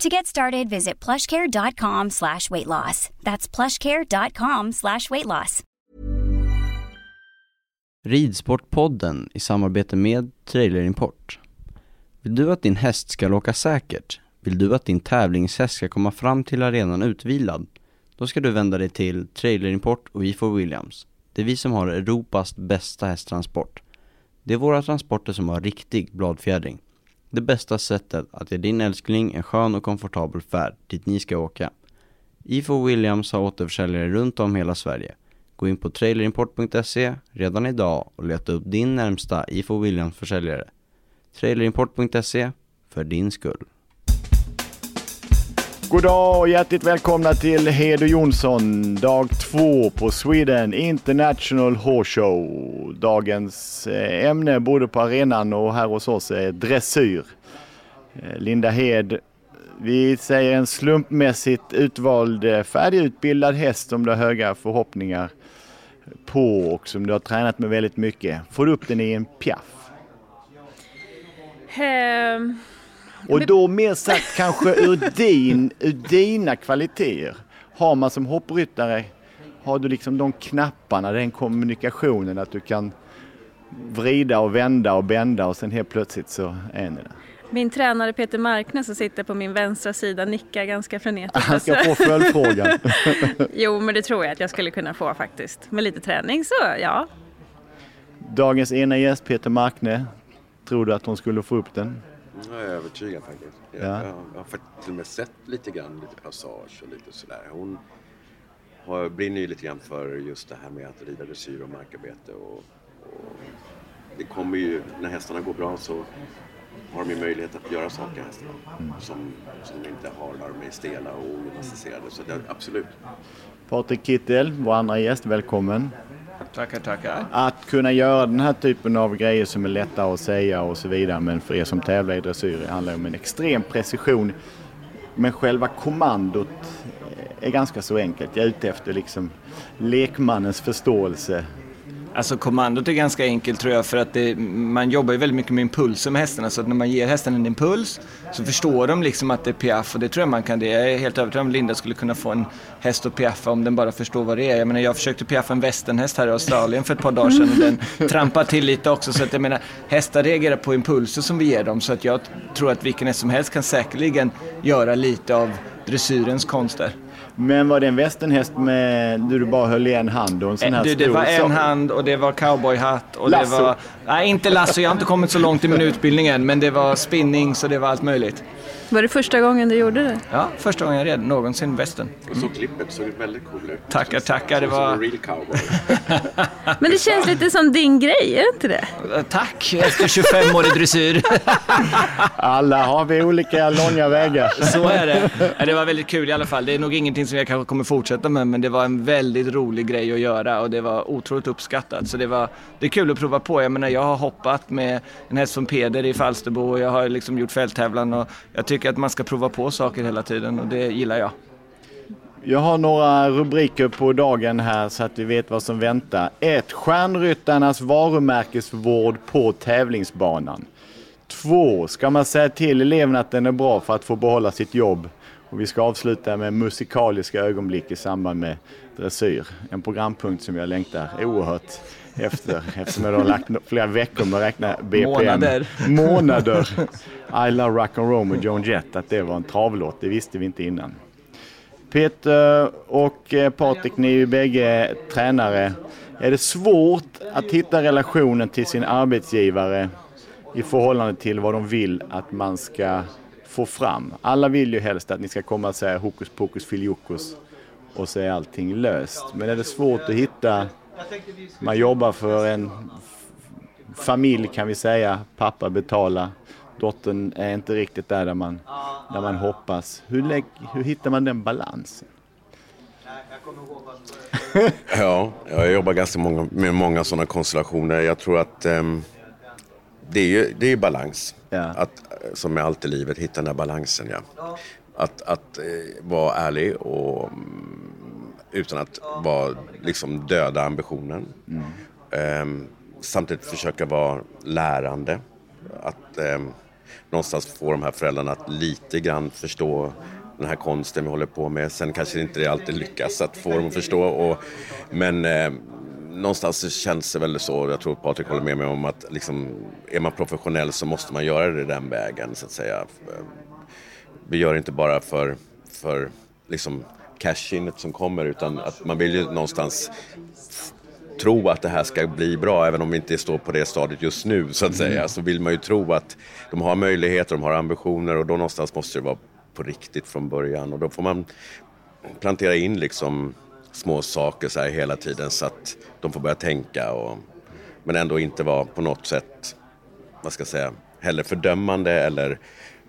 To get started, visit plushcare.com slash weight loss. That's plushcare.com slash weight loss. Ridsportpodden i samarbete med Trailerimport. Vill du att din häst ska åka säkert? Vill du att din tävlingshäst ska komma fram till arenan utvilad? Då ska du vända dig till Trailerimport och IFO Williams. Det är vi som har Europas bästa hästtransport. Det är våra transporter som har riktig bladfjädring. Det bästa sättet att ge din älskling en skön och komfortabel färd dit ni ska åka. IFO Williams har återförsäljare runt om hela Sverige. Gå in på trailerimport.se redan idag och leta upp din närmsta IFO Williams försäljare. Trailerimport.se för din skull. God dag och hjärtligt välkomna till Hedo Jonsson, dag två på Sweden International Horse Show. Dagens eh, ämne både på arenan och här hos oss är dressyr. Eh, Linda Hed, vi säger en slumpmässigt utvald eh, färdigutbildad häst som du har höga förhoppningar på och som du har tränat med väldigt mycket. Får du upp den i en piaff? Um... Och då mer sagt kanske ur, din, ur dina kvaliteter. Har man som hoppryttare, har du liksom de knapparna, den kommunikationen att du kan vrida och vända och bända och sen helt plötsligt så är ni där. Min tränare Peter Marknes som sitter på min vänstra sida nickar ganska frenetiskt. Han ska få följdfrågan. jo, men det tror jag att jag skulle kunna få faktiskt. Med lite träning så ja. Dagens ena gäst Peter Markne, tror du att hon skulle få upp den? Jag är övertygad faktiskt. Jag, Ja. jag, jag har till och med sett lite grann, lite passage och lite sådär. Hon har, brinner ju lite grann för just det här med att rida dressyr och markarbete. Och, och det kommer ju, när hästarna går bra så har de ju möjlighet att göra saker hästarna som, som de inte har när de är stela och ogymnastiserade. Så det, absolut. Patrik Kittel, vår andra gäst, välkommen. Tackar, tackar. Att kunna göra den här typen av grejer som är lättare att säga och så vidare, men för er som tävlar i dressyr det handlar om en extrem precision. Men själva kommandot eh, är ganska så enkelt. Jag är ute efter liksom lekmannens förståelse. Alltså kommandot är ganska enkelt tror jag för att det, man jobbar ju väldigt mycket med impulser med hästarna så att när man ger hästen en impuls så förstår de liksom att det är piaff och det tror jag man kan det. Jag är helt övertygad om att Linda skulle kunna få en häst att piaffa om den bara förstår vad det är. Jag menar jag försökte piaffa en västernhäst här i Australien för ett par dagar sedan och den trampar till lite också så att jag menar hästar reagerar på impulser som vi ger dem så att jag tror att vilken häst som helst kan säkerligen göra lite av dressyrens konster. Men var det en västernhäst med du, bara höll i en hand och en sån här Du, det var en sak? hand och det var cowboyhatt och Lasso. det var... Nej, inte lasso. Jag har inte kommit så långt i min utbildning än, men det var spinning så det var allt möjligt. Var det första gången du gjorde det? Ja, första gången jag red någonsin västen. Och så klippet såg väldigt cool ut. Tackar, tackar. Det Såg Som var... en real cowboy. Men det känns lite som din grej, är det inte det? Eh, Tack, efter 25 år i dressyr. Alla har vi olika långa vägar. Så är det. Det var väldigt kul i alla fall. Det är nog ingenting som jag kanske kommer fortsätta med, men det var en väldigt rolig grej att göra och det var otroligt uppskattat. Så det var det är kul att prova på. Jag menar, jag har hoppat med en häst från Peder i Falsterbo och jag har liksom gjort fälttävlan och jag tycker tycker att man ska prova på saker hela tiden och det gillar jag. Jag har några rubriker på dagen här så att vi vet vad som väntar. 1. Stjärnryttarnas varumärkesvård på tävlingsbanan. 2. Ska man säga till eleverna att den är bra för att få behålla sitt jobb? Och vi ska avsluta med musikaliska ögonblick i samband med dressyr. En programpunkt som jag längtar oerhört efter eftersom jag har lagt flera veckor med att räkna BPM. Månader. Månader. I Love Rock and Roll med Joan Jett, att det var en travlåt. Det visste vi inte innan. Peter och eh, Patrik, ni är ju bägge tränare. Är det svårt att hitta relationen till sin arbetsgivare i förhållande till vad de vill att man ska få fram? Alla vill ju helst att ni ska komma och säga hokus pokus filiokus och så är allting löst. Men är det svårt att hitta, man jobbar för en familj kan vi säga, pappa betalar, dottern är inte riktigt där, där man, där man hoppas. Hur, lägg, hur hittar man den balansen? Ja, jag jobbar ganska många, med många sådana konstellationer. Jag tror att um, det, är ju, det är balans. Ja. Att, som med allt i livet, hitta den här balansen. Ja. Att, att eh, vara ärlig och mm, utan att vara, liksom, döda ambitionen. Ehm, samtidigt försöka vara lärande. Att ehm, någonstans få de här föräldrarna att lite grann förstå den här konsten vi håller på med. Sen kanske inte det alltid lyckas att få dem att förstå. Och, men eh, någonstans känns det väl så, jag tror Patrik håller med mig om att liksom, är man professionell så måste man göra det den vägen så att säga. Vi gör det inte bara för, för liksom cash-inet som kommer utan att man vill ju någonstans tro att det här ska bli bra, även om vi inte står på det stadiet just nu så att säga, så vill man ju tro att de har möjligheter, de har ambitioner och då någonstans måste det vara på riktigt från början. Och då får man plantera in liksom små saker så här hela tiden så att de får börja tänka och, men ändå inte vara på något sätt, vad ska jag säga, heller fördömande eller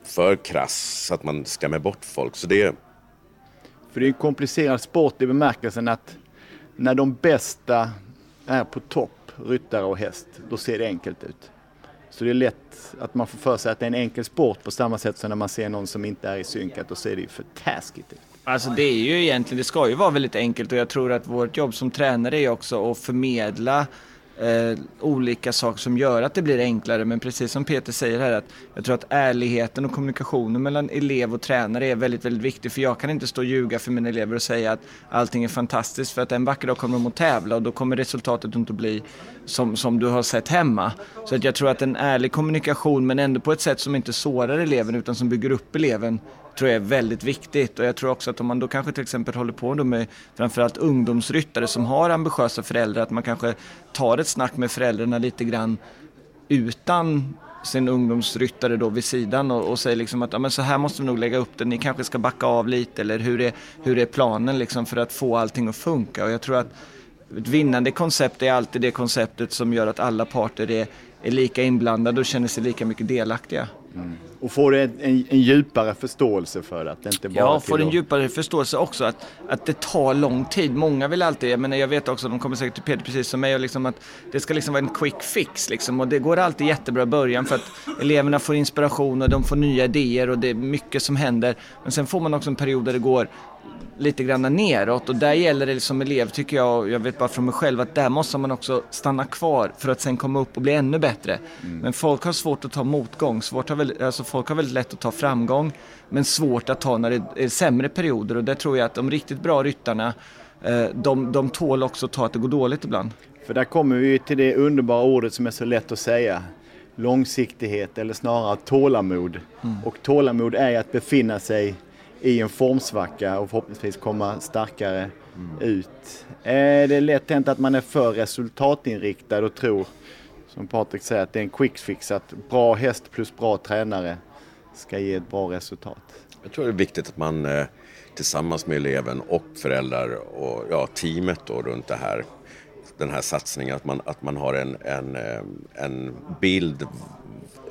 för krass så att man skrämmer bort folk. Så det, för det är en komplicerad sport i bemärkelsen att när de bästa är på topp, ryttare och häst, då ser det enkelt ut. Så det är lätt att man får för sig att det är en enkel sport på samma sätt som när man ser någon som inte är i synk, att då ser det ju för taskigt ut. Alltså det är ju egentligen, det ska ju vara väldigt enkelt och jag tror att vårt jobb som tränare är också att förmedla eh, olika saker som gör att det blir enklare. Men precis som Peter säger här, att jag tror att ärligheten och kommunikationen mellan elev och tränare är väldigt, väldigt viktig. För jag kan inte stå och ljuga för mina elever och säga att allting är fantastiskt. För att en vacker dag kommer de att tävla och då kommer resultatet inte att bli som, som du har sett hemma. Så att jag tror att en ärlig kommunikation, men ändå på ett sätt som inte sårar eleven utan som bygger upp eleven, tror jag är väldigt viktigt. Och jag tror också att om man då kanske till exempel håller på med framförallt ungdomsryttare som har ambitiösa föräldrar, att man kanske tar ett snack med föräldrarna lite grann utan sin ungdomsryttare då vid sidan och, och säger liksom att ja, men så här måste vi nog lägga upp det, ni kanske ska backa av lite eller hur är, hur är planen liksom för att få allting att funka. Och jag tror att ett vinnande koncept är alltid det konceptet som gör att alla parter är, är lika inblandade och känner sig lika mycket delaktiga. Och får en, en, en djupare förståelse för att det inte bara Ja, får en att- djupare förståelse också att, att det tar lång tid. Många vill alltid, jag menar jag vet också, de kommer säkert till Peter precis som mig, och liksom att det ska liksom vara en quick fix liksom. Och det går alltid jättebra i början för att eleverna får inspiration och de får nya idéer och det är mycket som händer. Men sen får man också en period där det går lite grann neråt och där gäller det som elev tycker jag, jag vet bara från mig själv, att där måste man också stanna kvar för att sen komma upp och bli ännu bättre. Men folk har svårt att ta motgång, svårt har väl, alltså folk har väldigt lätt att ta framgång, men svårt att ta när det är sämre perioder och där tror jag att de riktigt bra ryttarna, eh, de, de tål också att ta att det går dåligt ibland. För där kommer vi till det underbara ordet som är så lätt att säga. Långsiktighet eller snarare tålamod. Och tålamod är att befinna sig i en formsvacka och förhoppningsvis komma starkare ut. Är det lätt hänt att man är för resultatinriktad och tror, som Patrik säger, att det är en quick fix, att bra häst plus bra tränare ska ge ett bra resultat? Jag tror det är viktigt att man eh, tillsammans med eleven och föräldrar och ja, teamet då runt det här, den här satsningen, att man, att man har en, en, eh, en bild,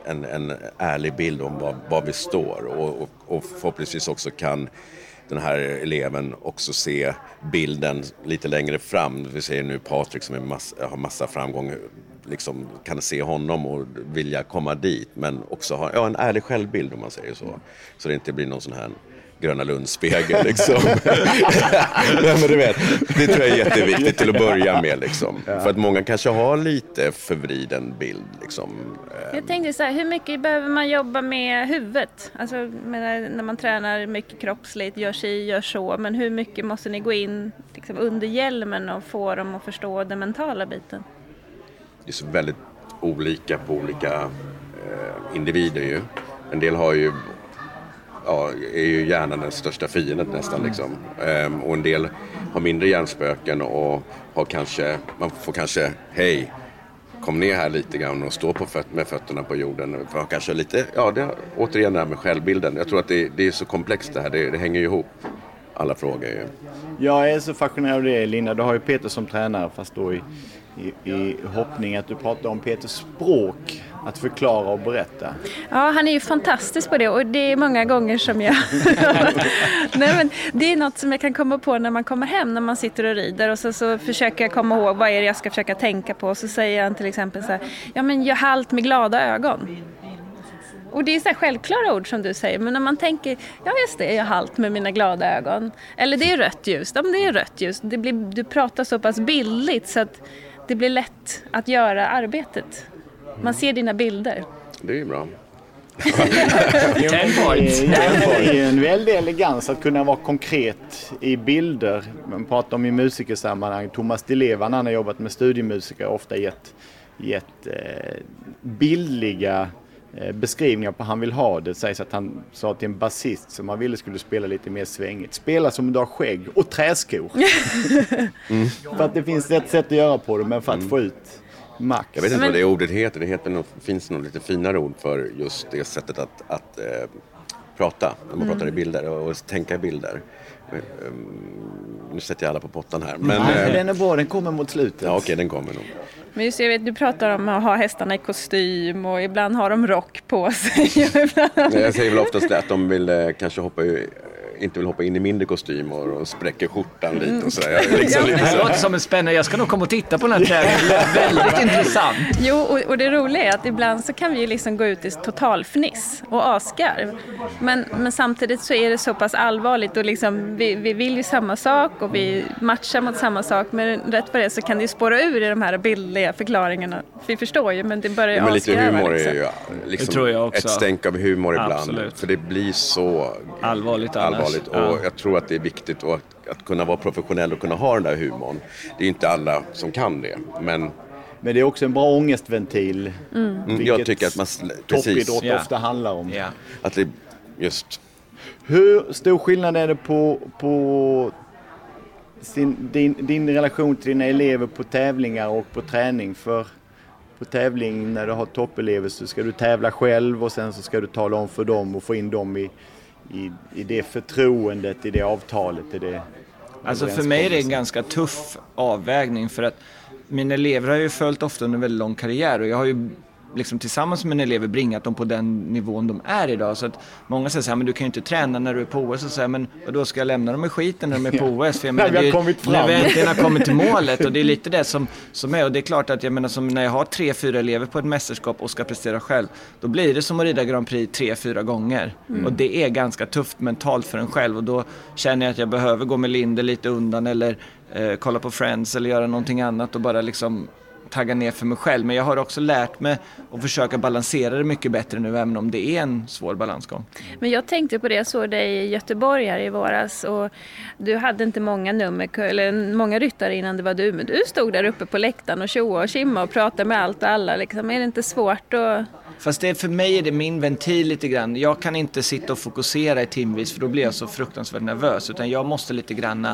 en, en ärlig bild om var, var vi står och, och, och förhoppningsvis också kan den här eleven också se bilden lite längre fram. Vi ser nu Patrik som är mass, har massa framgång, liksom kan se honom och vilja komma dit men också ha ja, en ärlig självbild om man säger så. Så det inte blir någon sån här Gröna Lund-spegel liksom. Nej, men du vet, det tror jag är jätteviktigt till att börja med liksom. För att många kanske har lite förvriden bild liksom. Jag tänkte så här, hur mycket behöver man jobba med huvudet? Alltså när man tränar mycket kroppsligt, gör si, gör så. Men hur mycket måste ni gå in liksom, under hjälmen och få dem att förstå den mentala biten? Det är så väldigt olika på olika eh, individer ju. En del har ju ja, är ju hjärnan den största fienden nästan liksom. Ehm, och en del har mindre hjärnspöken och har kanske, man får kanske, hej, kom ner här lite grann och stå på föt med fötterna på jorden. För kanske lite, ja, det, återigen det här med självbilden. Jag tror att det, det är så komplext det här, det, det hänger ju ihop. Alla frågor ju. Jag är så fascinerad av det Linda. Du har ju Peter som tränare fast då i, i, i hoppning att du pratar om Peters språk. Att förklara och berätta. Ja, han är ju fantastisk på det och det är många gånger som jag... Nej, men det är något som jag kan komma på när man kommer hem, när man sitter och rider och så, så försöker jag komma ihåg vad är det jag ska försöka tänka på. Och så säger han till exempel så här, ja men gör halt med glada ögon. Och det är så här självklara ord som du säger, men när man tänker, ja just det, jag har halt med mina glada ögon. Eller det är rött ljus, ja men det är rött ljus. Det blir, du pratar så pass bildligt så att det blir lätt att göra arbetet. Man ser dina bilder. Det är ju bra. Ten points. Det är en väldig elegans att kunna vara konkret i bilder. Man pratar om i musikersammanhang. Thomas Di Levan, han har jobbat med studiemusiker, ofta gett, gett eh, bildliga beskrivningar på hur han vill ha det. Det sägs att han sa till en basist som han ville skulle spela lite mer svängigt. Spela som du har skägg och träskor. mm. För att det finns ett sätt att göra på det, men för att få ut max. Jag vet inte vad det ordet heter. Det heter finns nog lite finare ord för just det sättet att, att eh, prata. När man pratar i bilder och, och tänka i bilder. Um, nu sätter jag alla på pottan här. Men, Nej, eh, den är bra. Den kommer mot slutet. Ja, okej, okay, den kommer nog. Men just jag vet, du pratar om att ha hästarna i kostym och ibland har de rock på sig. jag säger väl oftast att de vill eh, kanske hoppa i, inte vill hoppa in i mindre kostym och, spräcker skjortan lite och sådär. Liksom det här låter som en spännande, jag ska nog komma och titta på den här. Det är väldigt intressant. Jo, och, och, det roliga är att ibland så kan vi ju liksom gå ut i totalfniss och asgarv. Men, men samtidigt så är det så pass allvarligt och liksom, vi, vi vill ju samma sak och vi matchar mot samma sak. Men rätt vad det så kan det ju spåra ur i de här bildliga förklaringarna. Vi förstår ju, men det börjar ju Men lite humor liksom. är ju liksom ett stänk av humor ibland. Absolut. För det blir så allvarligt annars allvarligt. Och Ja. jag tror att det är viktigt att, att kunna vara professionell och kunna ha den där humorn. Det är inte alla som kan det. Men Men det är också en bra ångestventil. mm, Vilket jag tycker att man... Toppidrott Ja. ofta handlar om. Ja. Att det just... Hur stor skillnad är det på, på sin, din, din relation till dina elever på tävlingar och på träning? För på tävling när du har toppelever så ska du tävla själv och sen så ska du tala om för dem och få in dem i, i, i det förtroendet, i det avtalet. I det Alltså för mig är det en ganska tuff avvägning för att mina elever har ju följt ofta under en väldigt lång karriär och jag har ju liksom tillsammans med mina elever bringat dem på den nivån de är idag. Så att många säger så här, men du kan ju inte träna när du är på OS. Och så här, men då ska jag lämna dem i skiten när de är på OS? För jag När vi har kommit fram. När vi äntligen har kommit till målet och det är lite det som, som är. Och det är klart att jag menar som när jag har tre, fyra elever på ett mästerskap och ska prestera själv. Då blir det som att rida Grand Prix tre, fyra gånger. Och det är ganska tufft mentalt för en själv. Och då känner jag att jag behöver gå med Linder lite undan eller eh, kolla på Friends eller göra någonting annat och bara liksom tagga ner för mig själv. Men jag har också lärt mig att försöka balansera det mycket bättre nu även om det är en svår balansgång. Men jag tänkte på det, jag såg dig i Göteborg här i våras och du hade inte många nummer, eller många ryttare innan det var du, men du stod där uppe på läktaren och tjoade och kimma och pratade med allt och alla. Liksom. Är det inte svårt att... Fast det, för mig är det min ventil lite grann. Jag kan inte sitta och fokusera i timvis för då blir jag så fruktansvärt nervös. Utan jag måste lite grann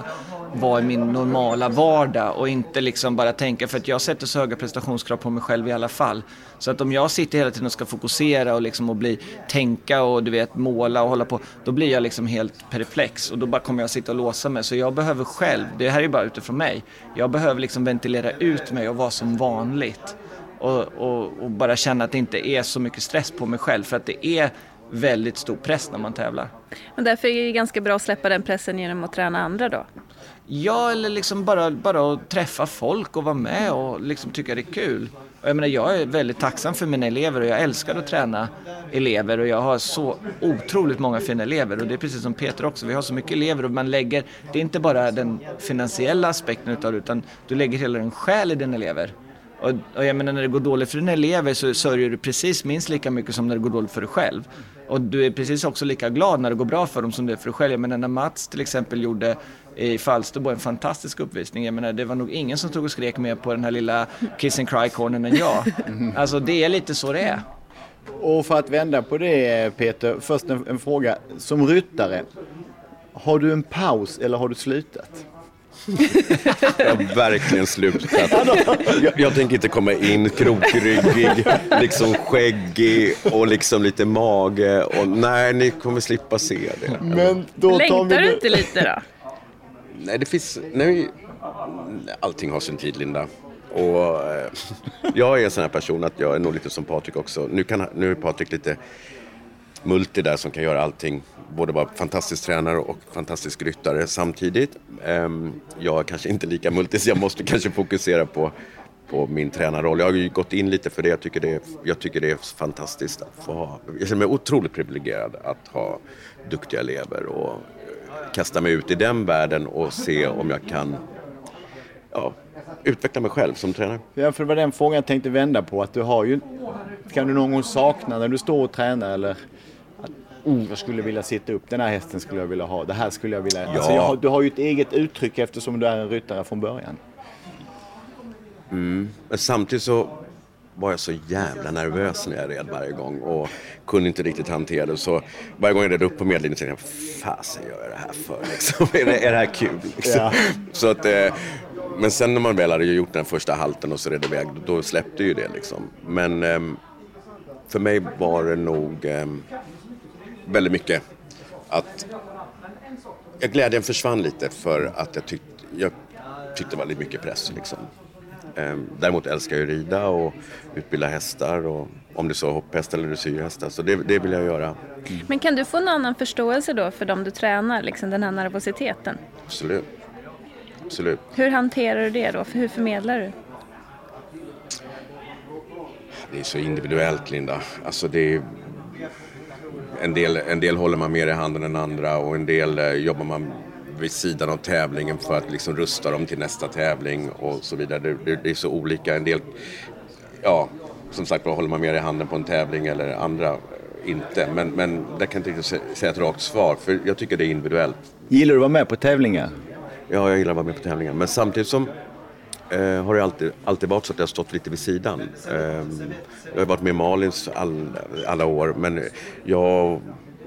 vara i min normala vardag och inte liksom bara tänka. För att jag sätter så höga prestationskrav på mig själv i alla fall. Så att om jag sitter hela tiden och ska fokusera och liksom och bli, tänka och du vet måla och hålla på. Då blir jag liksom helt perplex och då bara kommer jag sitta och låsa mig. Så jag behöver själv, det här är ju bara utifrån mig. Jag behöver liksom ventilera ut mig och vara som vanligt. Och, och, och bara känna att det inte är så mycket stress på mig själv. För att det är väldigt stor press när man tävlar. Men därför är det ganska bra att släppa den pressen genom att träna andra då. Ja, eller liksom bara, bara att träffa folk och vara med och liksom tycka det är kul. Och jag menar, jag är väldigt tacksam för mina elever och jag älskar att träna elever och jag har så otroligt många fina elever och det är precis som Peter också, vi har så mycket elever och man lägger, det är inte bara den finansiella aspekten utav det utan du lägger hela din själ i dina elever. Och, och jag menar när det går dåligt för dina elever så sörjer du precis minst lika mycket som när det går dåligt för dig själv. Och du är precis också lika glad när det går bra för dem som det är för dig själv. Jag menar när Mats till exempel gjorde i Falsterbo en fantastisk uppvisning. Jag menar det var nog ingen som stod och skrek mer på den här lilla kiss and cry-cornern än jag. Alltså det är lite så det är. Och för att vända på det Peter, först en, en fråga. Som ryttare, har du en paus eller har du slutat? Jag har verkligen slutat. Jag, jag tänker inte komma in krokryggig, liksom skäggig och liksom lite mage. Och nej, ni kommer slippa se det. Men då tar vi Längtar du nu- inte lite då? Nej, det finns... Nej, allting har sin tid, Linda. Och eh, jag är en sån här person att jag är nog lite som Patrik också. Nu, kan, nu är Patrik lite multi där som kan göra allting. Både vara fantastisk tränare och fantastisk ryttare samtidigt. Ehm, jag är kanske inte lika multi så jag måste kanske fokusera på, på min tränarroll. Jag har ju gått in lite för det. Jag tycker det är, jag tycker det är fantastiskt att få ha. Jag känner mig otroligt privilegierad att ha duktiga elever och kasta mig ut i den världen och se om jag kan ja, utveckla mig själv som tränare. Ja, för det var den frågan jag tänkte vända på. Att du har ju, kan du någon gång sakna när du står och tränar eller att, oh, jag skulle vilja sitta upp, den här hästen skulle jag vilja ha, det här skulle jag vilja... Alltså, Ja. jag, har- du har ju ett eget uttryck eftersom du är en ryttare från början. Men samtidigt så var jag så jävla nervös när jag red varje gång och kunde inte riktigt hantera det. Så varje gång jag red upp på medellinjen tänkte jag, fasen gör jag det här för liksom? är, det, är det här kul? Liksom? Ja. Så att, eh, men sen när man väl hade gjort den första halten och så red iväg, då släppte ju det liksom. Men ehm, för mig var det nog ehm, väldigt mycket att glädjen försvann lite för att jag tyckte, jag tyckte det var lite mycket press liksom. Ehm, Däremot älskar jag att rida och utbilda hästar och om är så hopphästar eller dressyrhästar. Så det, det vill jag göra. Men kan du få en annan förståelse då för dem du tränar, liksom den här nervositeten? Absolut. Absolut. Hur hanterar du det då? Hur förmedlar du? Det är så individuellt Linda. Alltså det är, en, del, en del håller man mer i handen än andra och en del eh, jobbar man vid sidan av tävlingen för att liksom rusta dem till nästa tävling och så vidare. Det, det, det är så olika. En del, ja, som sagt var håller man mer i handen på en tävling eller andra eh, inte. Men, men där kan jag inte riktigt sä- säga ett rakt svar för jag tycker det är individuellt. Gillar du att vara med på tävlingar? Ja, jag gillar att vara med på tävlingar. Men samtidigt som eh, har det alltid, alltid varit så att jag har stått lite vid sidan. Eh, jag har varit med i Malins all, alla år, men jag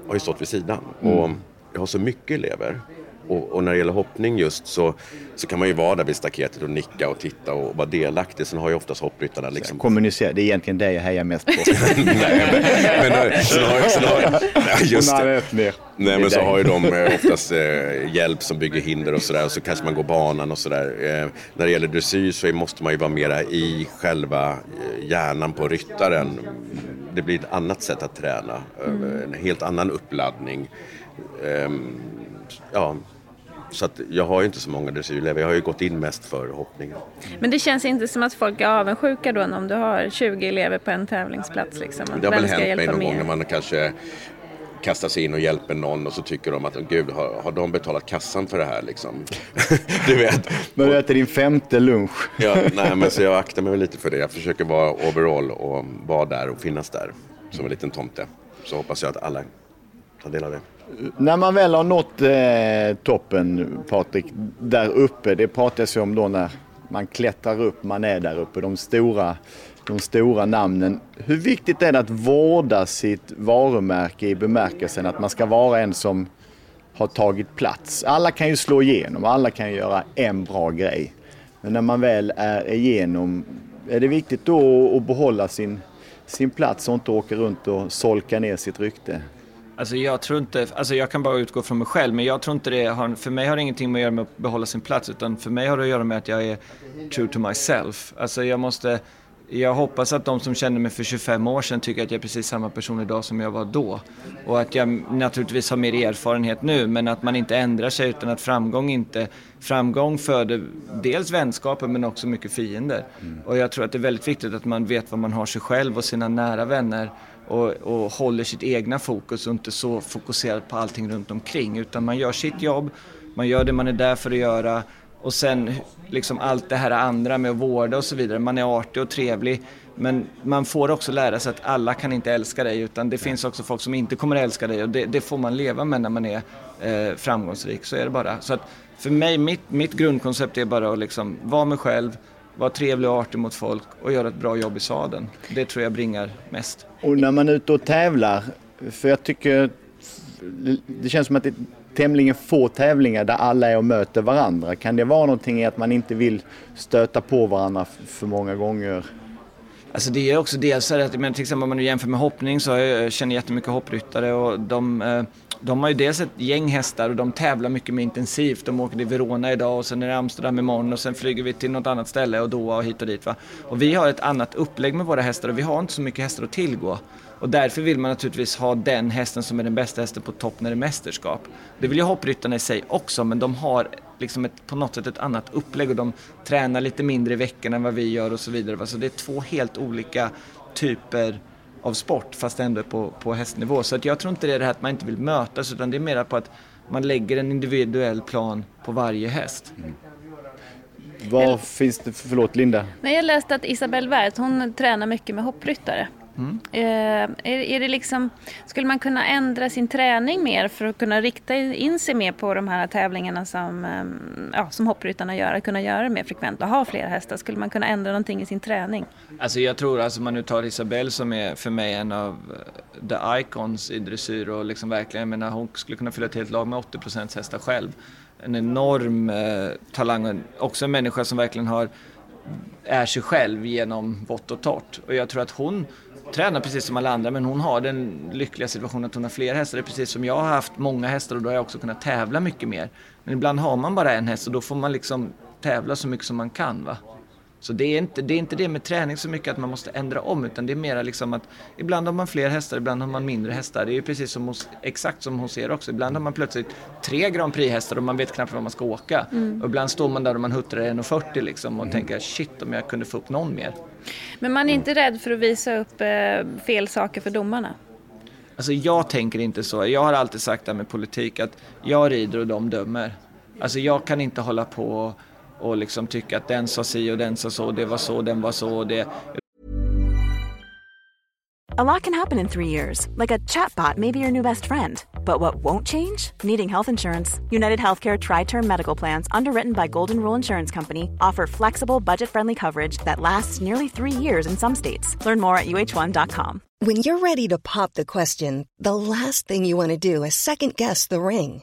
har ju stått vid sidan. Och jag har så mycket elever. Och, och när det gäller hoppning just så, så kan man ju vara där vid staketet och nicka och titta och vara delaktig. Sen har ju oftast hoppryttarna liksom Kommunicera, det är egentligen det jag hejar mest på. Nej, men, men eh, sen har, sen har, just det. Nej men så har ju de eh, oftast eh, hjälp som bygger hinder och sådär. Så kanske man går banan och sådär. Eh, när det gäller dressyr så måste man ju vara mera i själva eh, hjärnan på ryttaren. Det blir ett annat sätt att träna. eh, En helt annan uppladdning. Ehm, ja, så att jag har ju inte så många dressyrelever. Jag har ju gått in mest för hoppningen. Men det känns inte som att folk är avundsjuka då om du har 20 elever på en tävlingsplats. Liksom. Det har väl hänt mig någon gång mer? när man kanske kastar sig in och hjälper någon och så tycker de att gud, har, har de betalat kassan för det här liksom? du vet. Men du äter din femte lunch. Ja, nej, men så jag aktar mig lite för det. Jag försöker vara overall och vara där och finnas där som en liten tomte. Så hoppas jag att alla tar del av det. När man väl har nått eh, toppen, Patrik, där uppe, det pratas ju om då när man klättrar upp, man är där uppe, de stora, de stora namnen. Hur viktigt är det att vårda sitt varumärke i bemärkelsen att man ska vara en som har tagit plats? Alla kan ju slå igenom, alla kan ju göra en bra grej. Men när man väl är igenom, är det viktigt då att behålla sin, sin plats och inte åka runt och solka ner sitt rykte? Alltså jag tror inte, alltså jag kan bara utgå från mig själv, men jag tror inte det har, för mig har det ingenting med att göra med att behålla sin plats, utan för mig har det att göra med att jag är true to myself. Alltså jag måste jag hoppas att de som kände mig för 25 år sedan tycker att jag är precis samma person idag som jag var då. Och att jag naturligtvis har mer erfarenhet nu men att man inte ändrar sig utan att framgång inte... Framgång föder dels vänskaper men också mycket fiender. Mm. Och jag tror att det är väldigt viktigt att man vet vad man har sig själv och sina nära vänner och, och håller sitt egna fokus och inte så fokuserad på allting runt omkring utan man gör sitt jobb, man gör det man är där för att göra och sen liksom allt det här andra med att vårda och så vidare. Man är artig och trevlig. Men man får också lära sig att alla kan inte älska dig utan det finns också folk som inte kommer att älska dig och det, det får man leva med när man är eh, framgångsrik. Så är det bara. Så att för mig, mitt, mitt grundkoncept är bara att liksom vara mig själv, vara trevlig och artig mot folk och göra ett bra jobb i sadeln. Det tror jag bringar mest. Och när man är ute och tävlar, för jag tycker det känns som att det tämligen få tävlingar där alla är och möter varandra. Kan det vara någonting i att man inte vill stöta på varandra för många gånger? Alltså det är också dels att, men till exempel om man nu jämför med hoppning så jag känner jag jättemycket hoppryttare och de, eh, de har ju dels ett gäng hästar och de tävlar mycket mer intensivt. De åker till Verona idag och sen är det Amsterdam imorgon och sen flyger vi till något annat ställe och Doha och hit och dit. Va? Och vi har ett annat upplägg med våra hästar och vi har inte så mycket hästar att tillgå. Och därför vill man naturligtvis ha den hästen som är den bästa hästen på topp när det är mästerskap. Det vill ju hoppryttarna i sig också, men de har liksom ett, på något sätt ett annat upplägg och de tränar lite mindre i veckan än vad vi gör och så vidare. Så det är två helt olika typer av sport fast ändå på, på hästnivå. Så att jag tror inte det är det här att man inte vill mötas utan det är mer på att man lägger en individuell plan på varje häst. Mm. Vad finns det, förlåt Linda? Nej, jag läste att Isabelle Wert, hon tränar mycket med hoppryttare. Mm. Är, är det liksom, skulle man kunna ändra sin träning mer för att kunna rikta in sig mer på de här tävlingarna som, ehm, ja, som hoppryttarna gör, att kunna göra det mer frekvent och ha fler hästar? Skulle man kunna ändra någonting i sin träning? Alltså jag tror, alltså man nu tar Isabelle som är för mig en av eh, the icons i dressyr och liksom verkligen, jag menar hon skulle kunna fylla ett helt lag med 80% hästar själv. En enorm eh, talang, också en människa som verkligen har är sig själv genom vått och torrt. Och jag tror att hon tränar precis som alla andra men hon har den lyckliga situationen att hon har fler hästar. Det är precis som jag har haft många hästar och då har jag också kunnat tävla mycket mer. Men ibland har man bara en häst och då får man liksom tävla så mycket som man kan. Va? Så det är, inte, det är inte det med träning så mycket att man måste ändra om utan det är mera liksom att ibland har man fler hästar, ibland har man mindre hästar. Det är ju precis som hos, exakt som hos er också. Ibland har man plötsligt tre Grand Prix-hästar och man vet knappt var man ska åka. Mm. Och ibland står man där och man huttrar 1,40 liksom och mm. tänker shit om jag kunde få upp någon mer. Men man är inte rädd för att visa upp eh, fel saker för domarna? Alltså jag tänker inte så. Jag har alltid sagt det här med politik att jag rider och de dömer. Alltså jag kan inte hålla på och liksom tycka att den sa si och den sa så, det var så, den var så. Det... A lot can happen in three years, like a chatbot may be your new best friend. But what won't change? Needing health insurance. United Healthcare Tri Term Medical Plans, underwritten by Golden Rule Insurance Company, offer flexible, budget friendly coverage that lasts nearly three years in some states. Learn more at uh1.com. When you're ready to pop the question, the last thing you want to do is second guess the ring.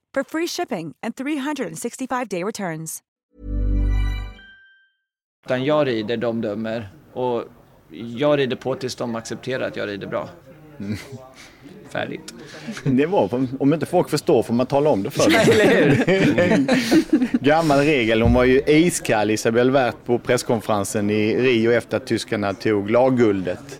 for free shipping and 365-day returns. Utan jag rider, de dömer. Och jag rider på tills de accepterar att jag rider bra. Färdigt. Det var, om inte folk förstår får man tala om det för dem. Gammal regel. Hon var ju iskall Isabelle Wert på presskonferensen i Rio efter att tyskarna tog lagguldet.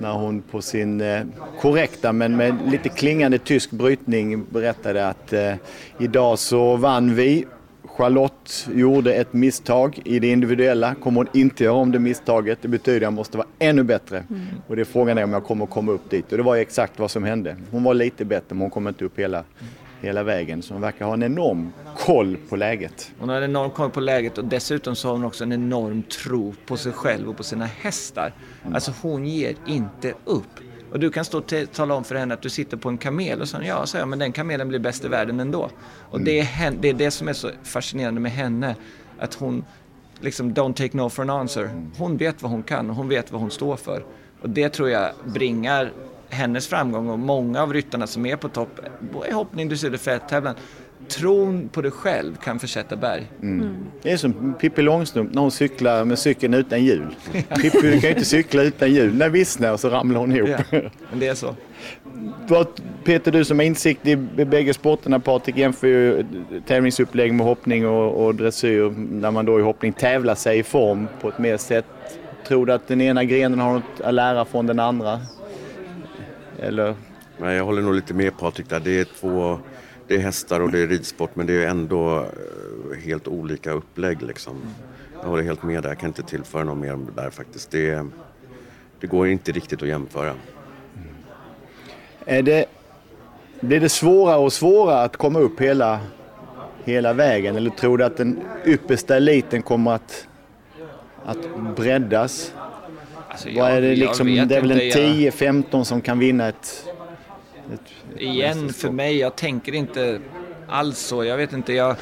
När hon på sin eh, korrekta men med lite klingande tysk brytning berättade att eh, idag så vann vi. Charlotte gjorde ett misstag i det individuella. Kommer hon inte göra om det misstaget, det betyder att jag måste vara ännu bättre. Och det är frågan är om jag kommer komma upp dit. Och det var exakt vad som hände. Hon var lite bättre men hon kom inte upp hela, hela vägen. Så hon verkar ha en enorm koll på läget. Hon har en enorm koll på läget och dessutom så har hon också en enorm tro på sig själv och på sina hästar. Alltså hon ger inte upp. Och du kan stå och tala om för henne att du sitter på en kamel och så ja, säger jag, men den kamelen blir bäst i världen ändå. Och det, är det är det som är så fascinerande med henne. Att hon liksom don't take no for an answer. Hon vet vad hon kan och hon vet vad hon står för. Och det tror jag bringar hennes framgång och många av ryttarna som är på topp i hoppning, dressyr och fälttävlan tron på dig själv kan försätta berg. Mm. Det är som Pippi Långstrump när hon cyklar med cykeln utan hjul. Pippi du kan ju inte cykla utan hjul. När vissnar och så ramlar hon ihop. Ja, men det är så. Peter, du som har insikt i bägge sporterna, Patrik jämför ju tävlingsupplägg med hoppning och, och dressyr när man då i hoppning tävlar sig i form på ett mer sätt. Tror du att den ena grenen har något att lära från den andra? Eller? Nej, jag håller nog lite med Patrik där. Det är två det är hästar och det är ridsport men det är ändå eh, helt olika upplägg liksom. Jag håller helt med där, jag kan inte tillföra något mer där faktiskt. Det, det går inte riktigt att jämföra. Är det, blir det svårare och svårare att komma upp hela, hela vägen eller tror du att den yppersta eliten kommer att, att breddas? Alltså, Vad är det, jag liksom, det är väl en inte, jag- 10-15 som kan vinna ett... ett Igen, för mig, jag tänker inte alls så. Jag vet inte, jag,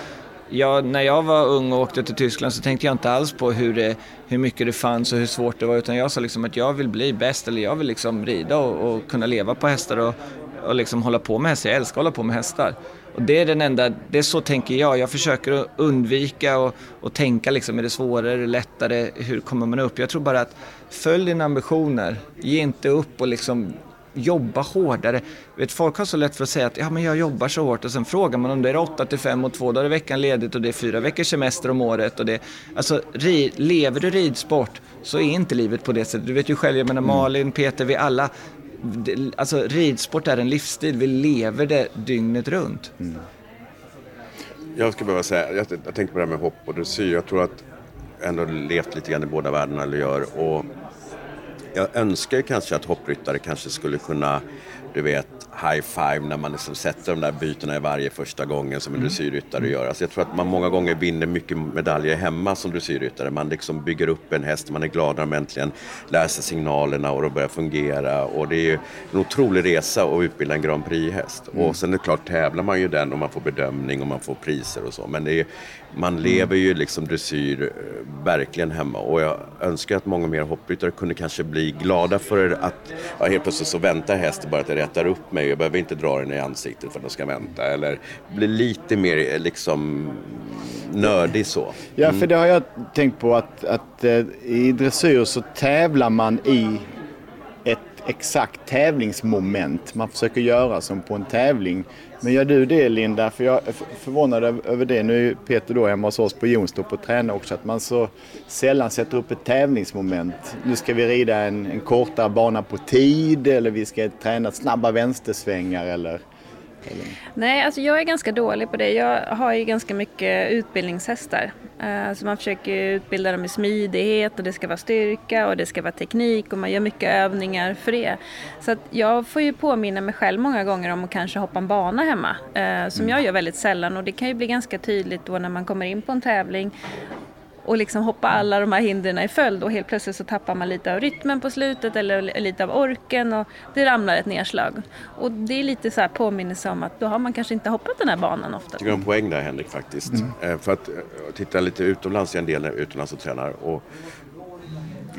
jag, när jag var ung och åkte till Tyskland så tänkte jag inte alls på hur, det, hur mycket det fanns och hur svårt det var. Utan jag sa liksom att jag vill bli bäst eller jag vill liksom rida och, och kunna leva på hästar och, och liksom hålla på med hästar. Jag älskar att hålla på med hästar. Och det är den enda, det är så tänker jag. Jag försöker undvika och, och tänka liksom, är det svårare, är det lättare, hur kommer man upp? Jag tror bara att följ dina ambitioner, ge inte upp och liksom jobba hårdare. Vet, folk har så lätt för att säga att ja, men jag jobbar så hårt och sen frågar man om det är 8 till 5 och 2 dagar i veckan ledigt och det är fyra veckors semester om året. Och det, alltså, ri, lever du ridsport så är inte livet på det sättet. Du vet ju själv, jag menar Malin, Peter, vi alla. Alltså ridsport är en livsstil, vi lever det dygnet runt. Mm. Jag skulle behöva säga, jag, jag tänkte på det här med hopp och dressyr. Jag tror att jag ändå levt lite grann i båda världarna, eller gör. Och jag önskar ju kanske att hoppryttare kanske skulle kunna, du vet, high five när man liksom sätter de där bytena i varje första gången som en dressyrryttare gör. Alltså jag tror att man många gånger vinner mycket medaljer hemma som dressyrryttare. Man liksom bygger upp en häst, man är glad när de äntligen lär sig signalerna och det börjar fungera. Och det är ju en otrolig resa att utbilda en Grand Prix-häst. Mm. Och sen är det klart, tävlar man ju den och man får bedömning och man får priser och så. Men det är, man lever ju liksom dressyr eh, verkligen hemma. Och jag önskar att många mer hoppryttare kunde kanske bli glada för att ja, helt plötsligt så väntar hästen bara att jag rättar upp mig. Jag behöver inte dra den i ansiktet för att den ska vänta. Eller bli lite mer eh, liksom nördig så. Ja, för det har jag tänkt på att, att eh, i dressyr så tävlar man i ett exakt tävlingsmoment. Man försöker göra som på en tävling. Men gör du det Linda? För jag är förvånad över- det. Nu är ju Peter då hemma hos oss på Jonstorp och tränar också. Att man så sällan sätter upp ett tävlingsmoment. Nu ska vi rida en, en kortare bana på tid eller vi ska träna snabba vänstersvängar eller... Nej, alltså jag är ganska dålig på det. Jag har ju ganska mycket utbildningshästar. Eh, Så man försöker utbilda dem i smidighet och det ska vara styrka och det ska vara teknik och man gör mycket övningar för det. Så att jag får ju påminna mig själv många gånger om att kanske hoppa en bana hemma. eh, Som jag gör väldigt sällan och det kan ju bli ganska tydligt då när man kommer in på en tävling och liksom hoppa alla de här hindren i följd och helt plötsligt så tappar man lite av rytmen på slutet eller lite av orken och det ramlar ett nedslag. Och det är lite så här påminnelse om att då har man kanske inte hoppat den här banan ofta. Jag tycker du har en poäng där Henrik faktiskt. Mm. Eh, För att eh, titta lite utomlands, jag är en del utomlands och tränar och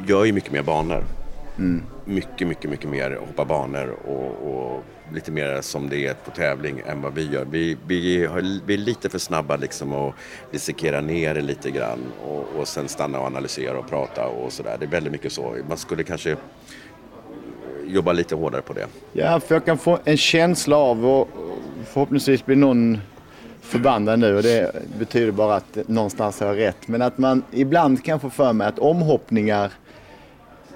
gör ju mycket mer banor. Mm. Mycket, mycket, mycket mer hoppa banor och, och lite mer som det är på tävling än vad vi gör. Vi, vi, har, vi är lite för snabba liksom att dissekera ner det lite grann och, och sen stanna och analysera och prata och sådär. Det är väldigt mycket så. Man skulle kanske jobba lite hårdare på det. Ja, för jag kan få en känsla av och förhoppningsvis blir någon förbannad nu och det betyder bara att någonstans har jag rätt. Men att man ibland kan få för mig att omhoppningar,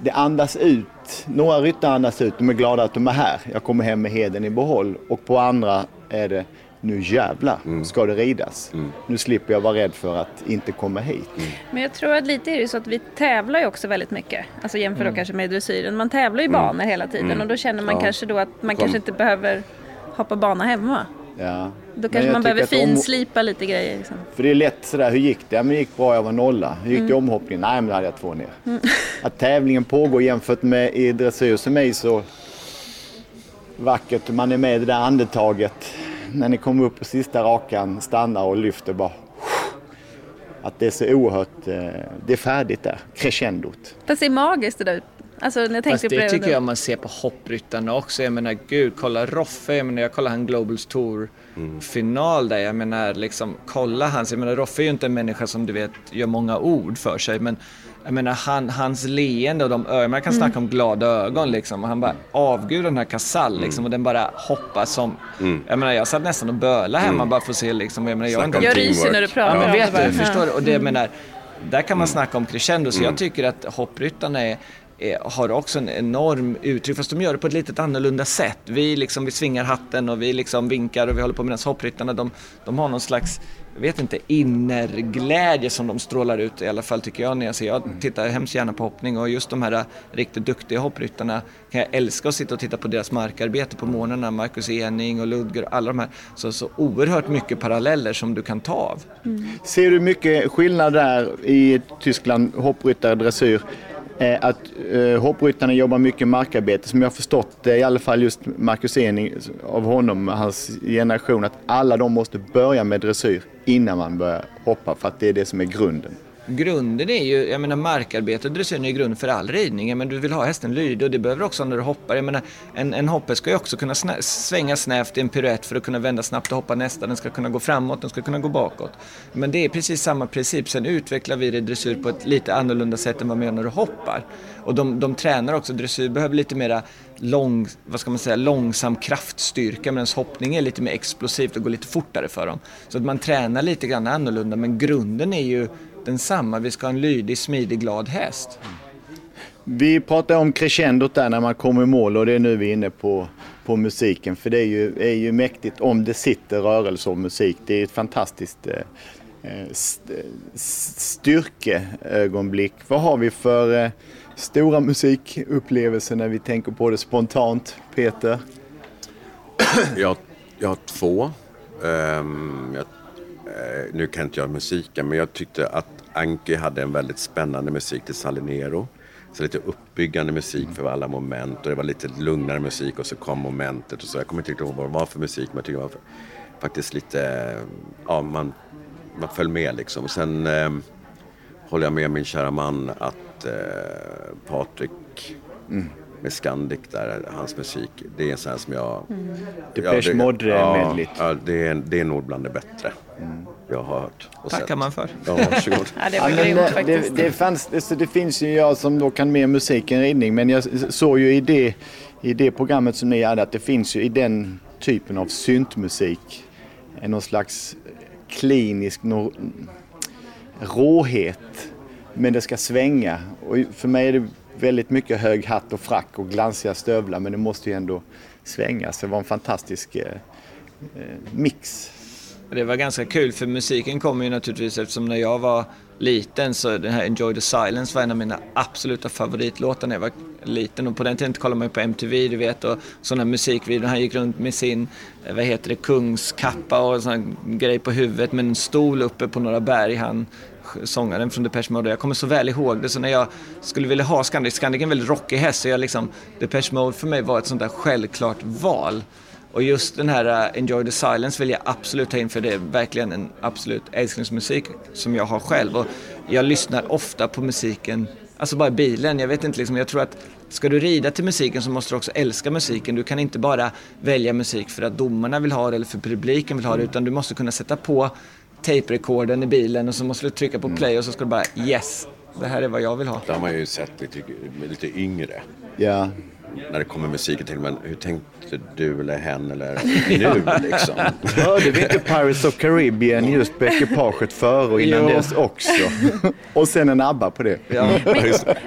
det andas ut. Några ryttare andas ut, de är glada att de är här. Jag kommer hem med heden i behåll. Och på andra är det, nu jävlar ska det ridas. Nu slipper jag vara rädd för att inte komma hit. Men jag tror att lite är det så att vi tävlar ju också väldigt mycket. Alltså jämför Mm. då kanske med dressyren. Man tävlar ju Mm. banor hela tiden Mm. och då känner man Ja. kanske då att man Kom. kanske inte behöver hoppa bana hemma. Ja. Då kanske jag man tycker behöver att om- finslipa lite grejer. Liksom. För det är lätt sådär, hur gick det? Ja, men det gick bra, jag var nolla. Hur gick det i Mm. omhoppningen? Nej, men då hade jag två ner. Mm. Att tävlingen pågår jämfört med i dressyr som är så vackert. Man är med i det där andetaget. När ni kommer upp på sista rakan, stannar och lyfter bara. Att det är så oerhört, eh, det är färdigt där, crescendot. Det ser magiskt det där ut. Alltså när jag Fast tänkte på det det. tycker jag man ser på hoppryttarna också. Jag menar gud, kolla Roffe, jag menar jag kollar han Globals Tour final där. Jag menar liksom, kolla hans, jag menar Roffe är ju inte en människa som du vet gör många ord för sig men jag menar han, hans leende och de ögonen, man kan Mm. snacka om glada ögon liksom och han bara avgudar den här Casall liksom och den bara hoppar som, jag menar jag satt nästan och böla hemma bara för att se liksom, jag menar jag Snacka Jag ryser när du pratar ja, men om det vet du, förstår du? Och det jag Mm. menar, där kan man snacka om crescendo så Mm. jag tycker att hoppryttarna är- har också en enorm uttryck, fast de gör det på ett lite annorlunda sätt. Vi, liksom, vi svingar hatten och vi liksom vinkar och vi håller på medan hoppryttarna de, de har någon slags, jag vet inte, innerglädje som de strålar ut i alla fall tycker jag när jag ser. Jag tittar hemskt gärna på hoppning och just de här äh, riktigt duktiga hoppryttarna kan jag älska att sitta och titta på deras markarbete på morgnarna. Marcus Ening och Ludger och alla de här. Så, så oerhört mycket paralleller som du kan ta av. Ser du mycket skillnad där i Tyskland, hoppryttare, dressyr? Eh, att eh, hoppryttarna jobbar mycket markarbete, som jag har förstått det, i alla fall just Marcus Ening av honom, hans generation, att alla de måste börja med dressyr innan man börjar hoppa, för att det är det som är grunden. Grunden är ju, jag menar markarbete och dressyren är ju grunden för all ridning. Men du vill ha hästen lydig och det behöver också när du hoppar. Jag menar, en, en hoppe ska ju också kunna snä, svänga snävt i en piruett för att kunna vända snabbt och hoppa nästa. Den ska kunna gå framåt, den ska kunna gå bakåt. Men det är precis samma princip. Sen utvecklar vi det i dressyr på ett lite annorlunda sätt än vad man gör när du hoppar. Och de, de tränar också, dressyr behöver lite mera lång, vad ska man säga, långsam kraftstyrka medan hoppning är lite mer explosivt och går lite fortare för dem. Så att man tränar lite grann annorlunda men grunden är ju densamma. Vi ska ha en lydig, smidig, glad häst. Vi pratar om crescendot där när man kommer i mål och det är nu vi är inne på, på musiken. För det är ju, är ju mäktigt om det sitter rörelse och musik. Det är ett fantastiskt eh, eh, st- styrkeögonblick. Vad har vi för eh, stora musikupplevelser när vi tänker på det spontant, Peter? Jag, jag har två. Ehm, jag, Eh, nu kan inte jag musiken, men jag tyckte att Anki hade en väldigt spännande musik till Salinero. Så lite uppbyggande musik för alla moment och det var lite lugnare musik och så kom momentet och så. Jag kommer inte riktigt ihåg vad det var för musik, men jag tyckte det var för, faktiskt lite, ja man, man föll med liksom. Och sen eh, håller jag med min kära man att eh, Patrik Mm med Scandic där, hans musik, det är en sån här som jag... Mm. Depeche det- Mode ja, medligt. ja, det, är, det är nog bland det bättre jag har hört och Tackar sett. man för. Ja, varsågod. Ja, det var grymt det, faktiskt. det, det, fanns, det, så det finns ju jag som då kan mer musik än ridning men jag såg ju i det, i det programmet som ni hade att det finns ju i den typen av syntmusik en någon slags klinisk no, råhet men det ska svänga och för mig är det väldigt mycket hög hatt och frack och glansiga stövlar men det måste ju ändå svänga så det var en fantastisk eh, eh mix. Det var ganska kul för musiken kommer ju naturligtvis eftersom när jag var liten så den här Enjoy the Silence var en av mina absoluta favoritlåtar när jag var liten och på den tiden kollade man ju på MTV du vet och sådana musikvideor. Han gick runt med sin, eh, vad heter det, kungskappa och sån grej på huvudet med en stol uppe på några berg. Han sångaren från Depeche Mode. Jag kommer så väl ihåg det, så när jag skulle vilja ha Scandic, Scandic är en väldigt rockig häst, så jag liksom, Depeche Mode för mig var ett sånt där självklart val. Och just den här uh, Enjoy the Silence vill jag absolut ta in för det är verkligen en absolut älsklingsmusik som jag har själv. Och jag lyssnar ofta på musiken, alltså bara i bilen. Jag vet inte, liksom, jag tror att ska du rida till musiken så måste du också älska musiken. Du kan inte bara välja musik för att domarna vill ha det eller för publiken vill ha det utan du måste kunna sätta på tape-rekorden i bilen och så måste du trycka på play och så ska du bara yes, det här är vad jag vill ha. Det har man ju sett lite, lite yngre. Ja. När det kommer musiken till men hur tänkte du eller hen eller nu liksom? Hörde vi inte Pirates of Caribbean just på ekipaget före och innan Jo. dess också? och sen en ABBA på det.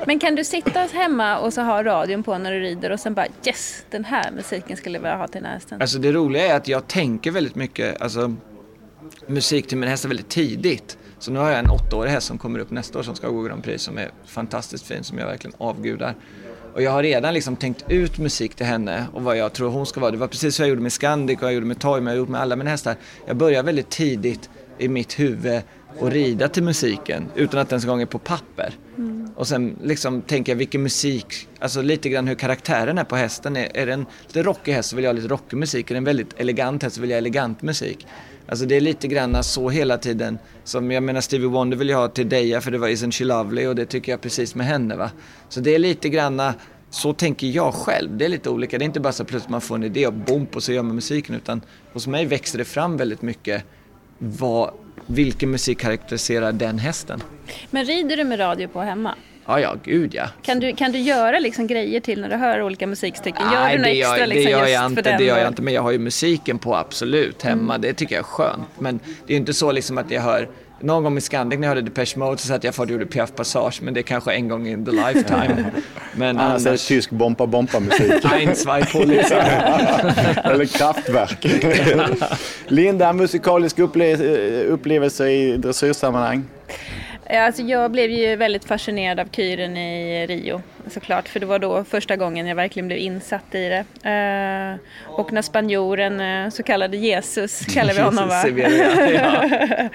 Men kan du sitta hemma och så ha radion på när du rider och sen bara yes, den här musiken skulle jag vilja ha till den här hästen. Alltså det roliga är att jag tänker väldigt mycket alltså, musik till min häst väldigt tidigt. Så nu har jag en åttaårig häst som kommer upp nästa år som ska gå Grand Prix som är fantastiskt fin, som jag verkligen avgudar. Och jag har redan liksom tänkt ut musik till henne och vad jag tror hon ska vara. Det var precis så jag gjorde med Scandic och jag gjorde med Toy, men jag har gjort med alla mina hästar. Jag börjar väldigt tidigt i mitt huvud och rida till musiken utan att ens en gång är på papper. Och sen liksom tänker jag vilken musik, alltså lite grann hur karaktären är på hästen. Är, är det en lite rockig häst så vill jag ha lite rockig musik. Är det en väldigt elegant häst så vill jag ha elegant musik. Alltså det är lite grann så hela tiden. Som jag menar Stevie Wonder vill jag ha till Deja för det var Isn't She Lovely och det tycker jag precis med henne va. Så det är lite grann så tänker jag själv. Det är lite olika. Det är inte bara så plötsligt man får en idé och bomp och så gör man musiken utan hos mig växer det fram väldigt mycket vad, vilken musik karaktäriserar den hästen. Men rider du med radio på hemma? Ja, ja, gud ja. Kan du, kan du göra liksom grejer till när du hör olika musikstycken? Gör Nej, du några det extra liksom gör jag för inte, den? det gör jag inte. Men jag har ju musiken på absolut hemma. Mm. Det tycker jag är skönt. Men det är inte så liksom att jag hör någon gång med Scandic när jag hörde Depeche Mode så satt jag och gjorde Piaf Passage men det är kanske en gång in the lifetime. Men Annars är det annars... tysk bompa-bompa-musik. Ein, zwei, Polizei. Eller kraftverk. Linda, musikalisk upple- upplevelse i dressyrsammanhang? Ja, Alltså jag blev ju väldigt fascinerad av kyren i Rio såklart för det var då första gången jag verkligen blev insatt i det. Eh, och när spanjoren, eh, så kallade Jesus kallar vi honom va? Sevilla, ja.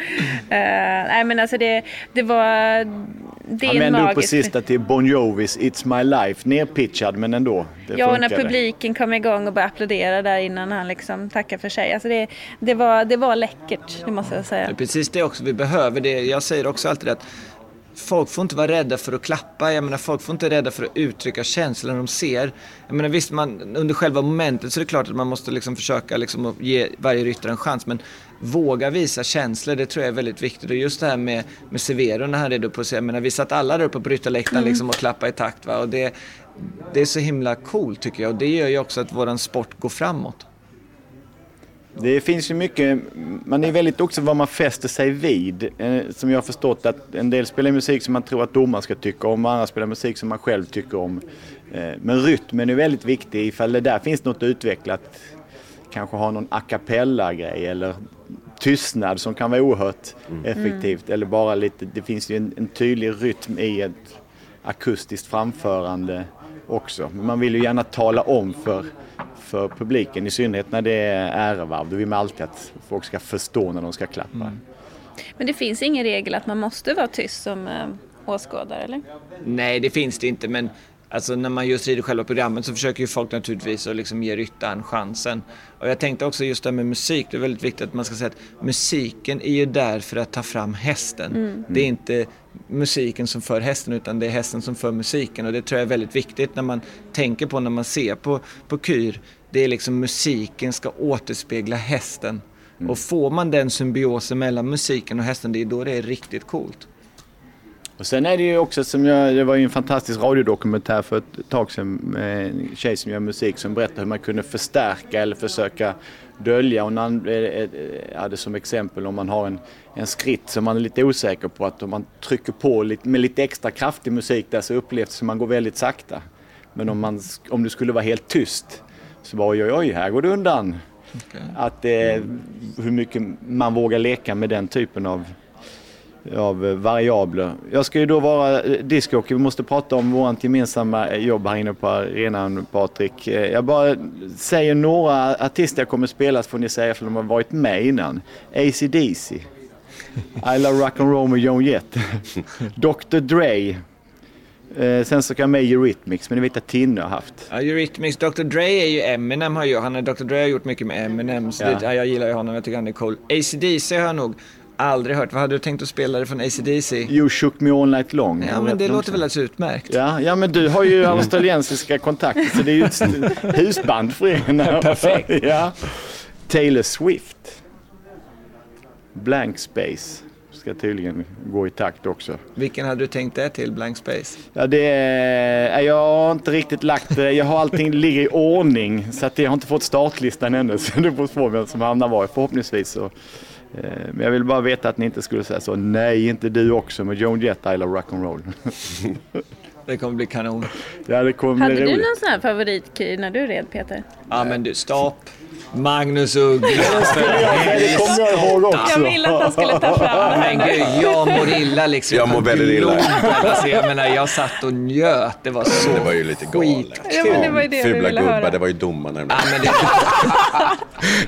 Eh, nej men alltså det, det var, det Han vände upp på sista till Bon Jovis It's My Life. Nerpitchad men ändå. Det Ja, och när publiken kom igång och började applådera där innan han liksom tackade för sig. Alltså det, det, var, det var läckert, det måste jag säga. Det är precis det också vi behöver. Det, jag säger också alltid att folk får inte vara rädda för att klappa. Jag menar, folk får inte vara rädda för att uttrycka känslor de ser. Jag menar, visst, man, under själva momentet så är det klart att man måste liksom försöka liksom ge varje ryttare en chans. Men våga visa känslor, det tror jag är väldigt viktigt. Och just det här med, med Severo när han upp och säga, jag menar, vi satt alla där uppe på ryttarläktaren Mm. liksom och klappade i takt. Va? Och det, det är så himla coolt tycker jag. Och det gör ju också att våran sport går framåt. Det finns ju mycket, man är väldigt också vad man fäster sig vid. Eh, Som jag har förstått att en del spelar musik som man tror att domaren ska tycka om, andra spelar musik som man själv tycker om. Eh, Men rytmen är väldigt viktig ifall det där finns något utvecklat. Kanske ha någon a cappella-grej eller tystnad som kan vara oerhört effektivt. Eller bara lite, det finns ju en, en tydlig rytm i ett akustiskt framförande också. Men man vill ju gärna tala om för, för publiken, i synnerhet när det är ärevarv. Då vill man alltid att folk ska förstå när de ska klappa. Men det finns ingen regel att man måste vara tyst som eh, åskådare, eller? Nej, det finns det inte, men alltså, när man just rider själva programmet så försöker ju folk naturligtvis att liksom ge ryttaren chansen. Och jag tänkte också just det här med musik, det är väldigt viktigt att man ska säga att musiken är ju där för att ta fram hästen. Mm. Det är inte musiken som för hästen utan det är hästen som för musiken och det tror jag är väldigt viktigt när man tänker på när man ser på, på kyr. Det är liksom musiken ska återspegla hästen. Och får man den symbiosen mellan musiken och hästen, det är då det är riktigt coolt. Och sen är det ju också som jag, det var ju en fantastisk radiodokumentär för ett tag sedan med en tjej som gör musik som berättade hur man kunde förstärka eller försöka dölja. Hon an- eh, eh, hade som exempel om man har en, en skritt som man är lite osäker på att om man trycker på lite, med lite extra kraftig musik där så upplevs det som man går väldigt sakta. Men om, man, om det skulle vara helt tyst så bara oj oj oj, här går det undan. Att eh, hur mycket man vågar leka med den typen av av variabler. Jag ska ju då vara eh, discjockey. Vi måste prata om vårt gemensamma jobb här inne på arenan Patrik. Eh, Jag bara säger några artister jag kommer spela så får ni säga för de har varit med innan. AC/DC. I Love Rock'n'Roll med Joan Jett. Dr Dre. Eh, sen så kan med Eurythmics, men det vet jag Tinne har haft. Ja, Eurythmics, Dr Dre är ju Eminem har ju, han är, Dr Dre har gjort mycket med Eminem, så Ja. det, ja, jag gillar ju honom, jag tycker han är cool. AC/DC har jag nog aldrig hört, vad hade du tänkt att spela det från AC/DC? You shook me all night long. Ja men det låter väl alldeles utmärkt. Ja, ja, men du har ju australiensiska kontakter så det är ju ett husband för er. Perfekt. Ja. Taylor Swift. Blank Space ska tydligen gå i takt också. Vilken hade du tänkt det till, Blank Space? Ja, det är, jag har inte riktigt lagt det. Jag har allting ligger i ordning så att jag har inte fått startlistan ännu. Så det beror på vem som hamnar var. Förhoppningsvis så. eh, Men jag vill bara veta att ni inte skulle säga så. Nej, inte du också med Joan Jett, I Love Rock'n'Roll. Det kommer bli kanon. Ja, det kommer Hade bli du roligt. någon sån här favoritkur när du red Peter? Ja men du, stopp. Magnus Uggla. Det kommer jag ihåg också. Jag ville att han skulle ta fram Ja, det men här. gud, jag mår illa liksom. Jag mår väldigt illa. Alltså, jag menar, jag satt och njöt. Det var så Det var ju lite galet. Ja, men det var ju det Fula gubbar, höra. det var ju domarna. Ja, men det,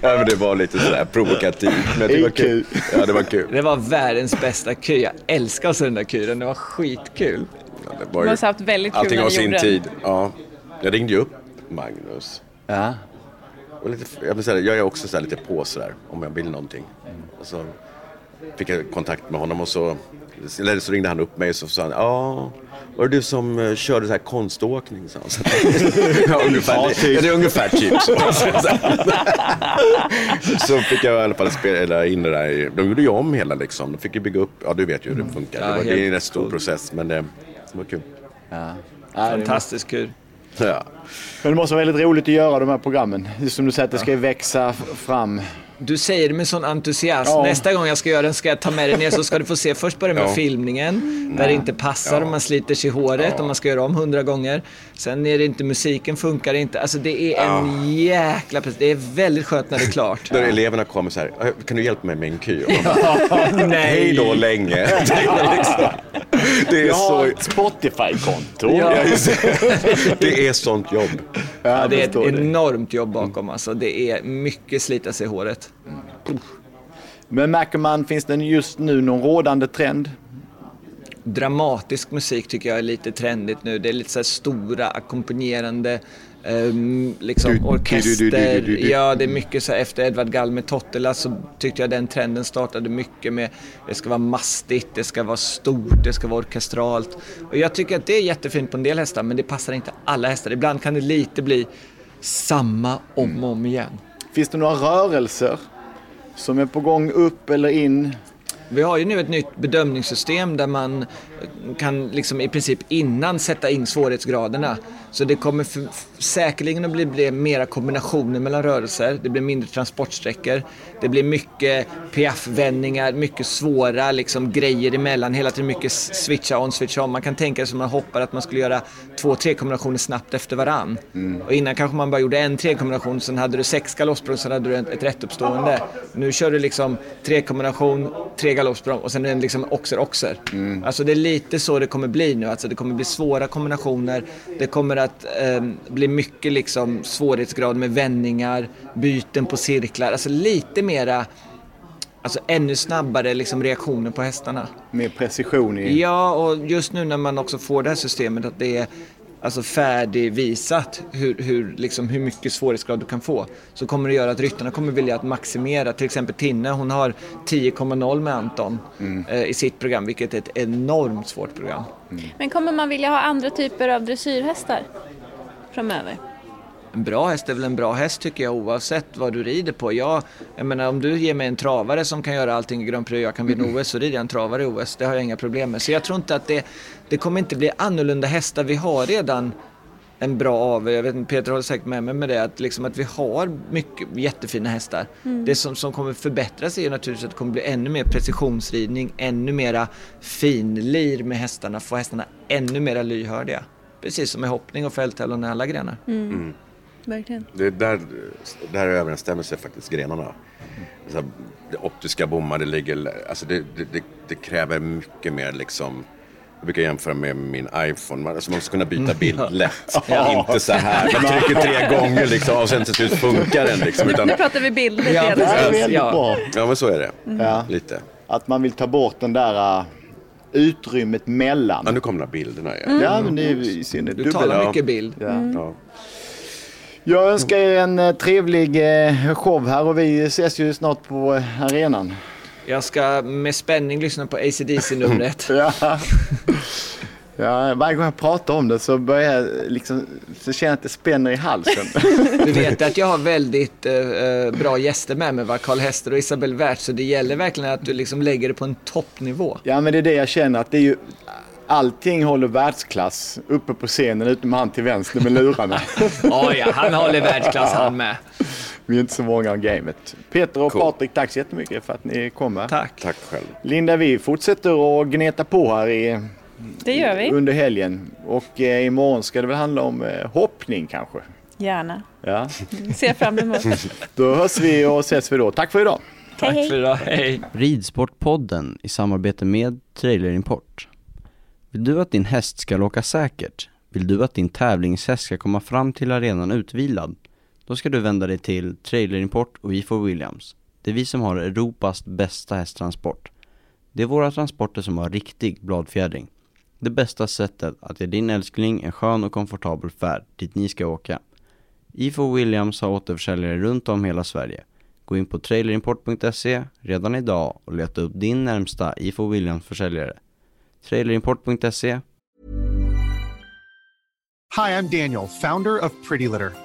Ja, men det var lite sådär provokativt. Men det var kul. Ja, det var kul. det var världens bästa kur. Jag älskar alltså den där kuren. Det var skitkul. Ja, det var ju, måste ha haft väldigt kul allting har sin tid. Ja. Jag ringde ju upp Magnus. Ja. Och lite, jag, säga, jag är också så här lite på sådär, om jag vill någonting. Och så fick jag kontakt med honom och så, eller så ringde han upp mig och så sa han, ja, var det du som eh, körde så här konståkning? Han. Så, ja, ungefär, Ja, typ. det är ungefär typ så. så fick jag i alla fall spela in det där. i- De gjorde ju om hela liksom. De fick ju bygga upp, ja du vet ju hur det funkar. Ja, det, var, det är en rätt stor process men det, det var kul. Fantastisk kur. Ja. Men det måste vara väldigt roligt att göra de här programmen. Just som du säger att det ska växa fram. Du säger det med sån entusiasm. Ja. Nästa gång jag ska göra den ska jag ta med dig ner så ska du få se. Först börja med Ja. filmningen, där det inte passar och man sliter sig i håret och man ska göra om hundra gånger. Sen är det inte musiken, funkar inte. Alltså det är en jäkla press. Det är väldigt skönt när det är klart. Där eleverna kommer så här, "Eh, kan du hjälpa mig med en kö? Nej. Hej då länge. Det är, liksom, det är Jag har så... ett Spotify-konto. Ja, det. är sånt jobb. Ja, det är ett enormt jobb bakom alltså. Det är mycket slita sig i håret. Men märker man, finns det just nu någon rådande trend? dramatisk musik tycker jag är lite trendigt nu. Det är lite så här stora ackompanjerande ehm, liksom orkester. du- du- du- du. Ja, det är mycket så här, efter Edvard med Tottela så tyckte jag den trenden startade mycket med det ska vara mastigt, det ska vara stort, det ska vara orkestralt. Och jag tycker att det är jättefint på en del hästar men det passar inte alla hästar. Ibland kan det lite bli samma om och om igen. Finns det några rörelser som är på gång upp eller in? Vi har ju nu ett nytt bedömningssystem där man kan liksom i princip innan sätta in svårighetsgraderna. Så det kommer för, säkerligen att bli, bli mera kombinationer mellan rörelser. Det blir mindre transportsträckor. Det blir mycket piaff-vändningar, mycket svåra liksom, grejer emellan. Hela tiden mycket switcha on, switcha on. Man kan tänka sig som man hoppar att man skulle göra två, tre kombinationer snabbt efter varann. Och innan kanske man bara gjorde en tre kombination, sen hade du sex galoppsprång, sen hade du ett, ett rättuppstående. Nu kör du liksom tre kombination, tre galoppsprång och sen det liksom oxer, oxer. Alltså det är lite så det kommer bli nu. Alltså det kommer bli svåra kombinationer. Det kommer att eh, bli mycket liksom svårighetsgrad med vändningar, byten på cirklar. Alltså lite mera, alltså ännu snabbare liksom reaktioner på hästarna. Med precision i... Ja, och just nu när man också får det här systemet att det är alltså färdigvisat hur, hur, liksom, hur mycket svårighetsgrad du kan få så kommer det göra att ryttarna kommer vilja att maximera. Till exempel Tinne, hon har 10,0 med Anton eh, i sitt program, vilket är ett enormt svårt program. Men kommer man vilja ha andra typer av dressyrhästar framöver? En bra häst är väl en bra häst tycker jag oavsett vad du rider på. Jag, jag menar om du ger mig en travare som kan göra allting i Grand Prix och jag kan vinna OS så rider jag en travare i OS. Det har jag inga problem med. Så jag tror inte att det, det kommer inte bli annorlunda hästar. Vi har redan en bra av, jag vet inte, Peter håller säkert med mig med det, att, liksom att vi har mycket jättefina hästar. Det som, som kommer förbättras är ju naturligtvis att det kommer bli ännu mer precisionsridning, ännu mera finlir med hästarna, få hästarna ännu mera lyhördiga. Precis som i hoppning och fälttävlan i alla grenar. Verkligen. Det är där, där överensstämmer sig faktiskt grenarna. Så här, det optiska bommar, det ligger, alltså det, det, det, det kräver mycket mer liksom jag brukar jämföra med min iPhone. Alltså man ska kunna byta bild lätt. Inte så här. Man trycker tre gånger liksom, och sen till slut funkar den. Liksom, utan, Nu pratar vi bilder Ja. Det är precis. väldigt Ja. bra. ja, men så är det. Ja. Lite. att man vill ta bort den där uh, utrymmet mellan. Ja, nu kommer de här bilderna igen. Mm. Ja, men det är i synnerhet Du dubbel- talar Ja. mycket bild. Ja. Mm. Ja. Jag önskar er en eh, trevlig eh, show här och vi ses ju snart på arenan. Jag ska med spänning lyssna på ACDC-numret. ja. Ja, varje gång jag pratar om det så börjar jag liksom, så känner jag att det spänner i halsen. Du vet att jag har väldigt eh, eh, bra gäster med mig? Karl Hester och Isabel Wert, så det gäller verkligen att du liksom lägger det på en toppnivå. Ja, men det är det jag känner att det är ju allting håller världsklass uppe på scenen utom han till vänster med lurarna. Ja, ja, han håller världsklass han med. Vi är inte så många av gamet. Peter och Patrik, tack så jättemycket för att ni kommer. Tack. Tack själv. Linda, vi fortsätter att gneta på här i, Det gör vi. under helgen. Och eh, imorgon ska det väl handla om eh, hoppning kanske. Gärna. Ja. Ser fram emot. Då hörs vi och ses vi då. Tack för idag. Tack för idag, hej. Ridsportpodden i samarbete med Trailer Import. Vill du att din häst ska åka säkert? Vill du att din tävlingshäst ska komma fram till arenan utvilad? Då ska du vända dig till Trailer Import och E4 Williams. Det är vi som har Europas bästa hästtransport. Det är våra transporter som har riktig bladfjädring. Det bästa sättet att ge din älskling en skön och komfortabel färd dit ni ska åka. Ifo Williams har återförsäljare runt om hela Sverige. Gå in på trailerimport.se redan idag och leta upp din närmsta IFO Williams försäljare. trailerimport.se Hi, I'm Daniel, founder of Pretty Litter.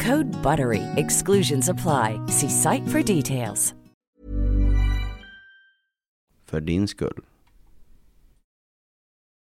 Code BUTTERY. Exclusions apply. See site for details. för din skull.